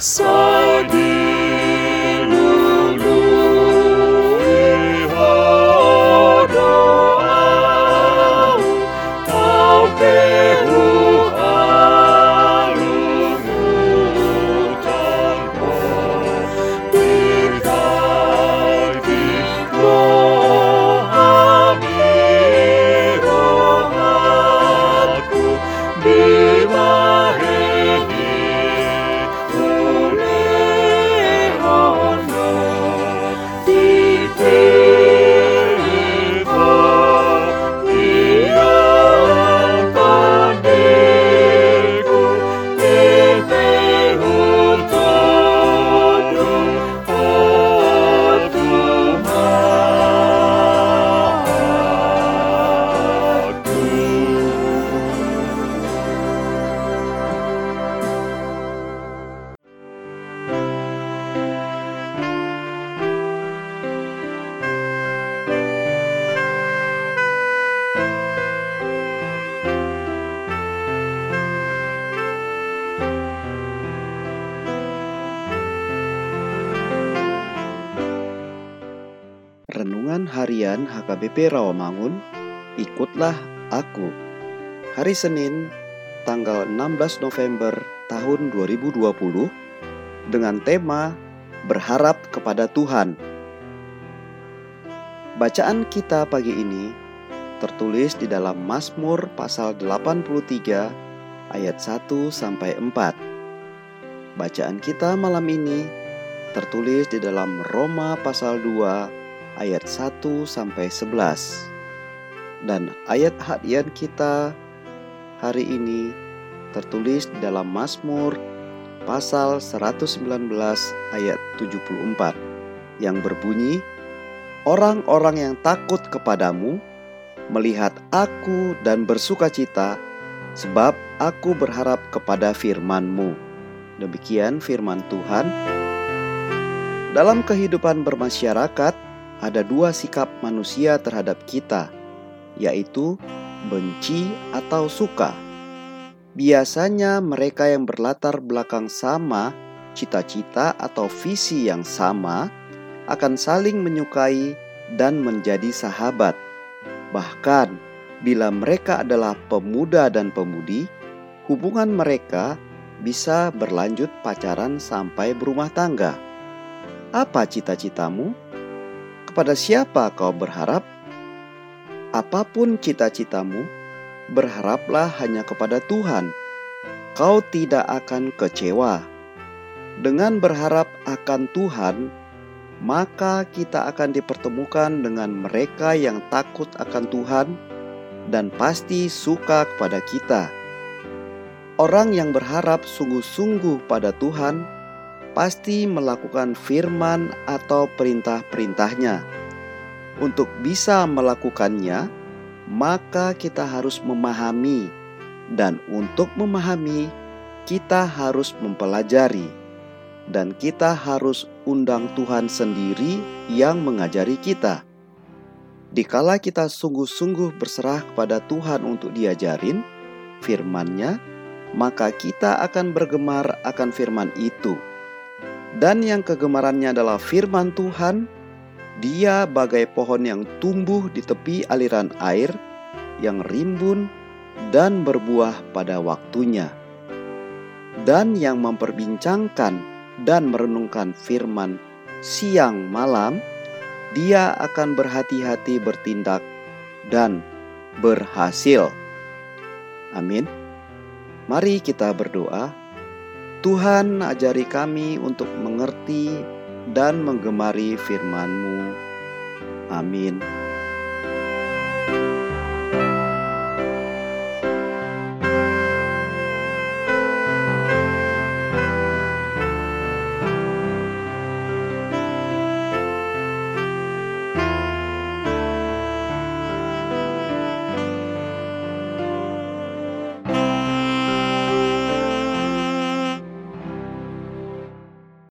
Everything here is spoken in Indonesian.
So. Harian HKBP Rawamangun, ikutlah aku. Hari Senin, tanggal 16 November tahun 2020 dengan tema Berharap kepada Tuhan. Bacaan kita pagi ini tertulis di dalam Mazmur pasal 83 ayat 1 sampai 4. Bacaan kita malam ini tertulis di dalam Roma pasal 2 ayat 1 sampai 11. Dan ayat hadian kita hari ini tertulis dalam Mazmur pasal 119 ayat 74 yang berbunyi Orang-orang yang takut kepadamu melihat aku dan bersuka cita sebab aku berharap kepada firman-Mu. Demikian firman Tuhan. Dalam kehidupan bermasyarakat, ada dua sikap manusia terhadap kita, yaitu benci atau suka. Biasanya mereka yang berlatar belakang sama, cita-cita atau visi yang sama, akan saling menyukai dan menjadi sahabat. Bahkan bila mereka adalah pemuda dan pemudi, hubungan mereka bisa berlanjut pacaran sampai berumah tangga. Apa cita-citamu? Kepada siapa kau berharap? Apa pun cita-citamu, berharaplah hanya kepada Tuhan. Kau tidak akan kecewa. Dengan berharap akan Tuhan, maka kita akan dipertemukan dengan mereka yang takut akan Tuhan dan pasti suka kepada kita. Orang yang berharap sungguh-sungguh pada Tuhan pasti melakukan firman atau perintah-perintahnya. Untuk bisa melakukannya, maka kita harus memahami, dan untuk memahami, kita harus mempelajari dan kita harus undang Tuhan sendiri yang mengajari kita. Dikala kita sungguh-sungguh berserah kepada Tuhan untuk diajarin firman-Nya, maka kita akan bergemar akan firman itu. Dan yang kegemarannya adalah firman Tuhan, dia bagai pohon yang tumbuh di tepi aliran air, yang rimbun dan berbuah pada waktunya. Dan yang memperbincangkan dan merenungkan firman siang malam, dia akan berhati-hati bertindak dan berhasil. Amin. Mari kita berdoa. Tuhan ajari kami untuk mengerti dan menggemari firman-Mu. Amin.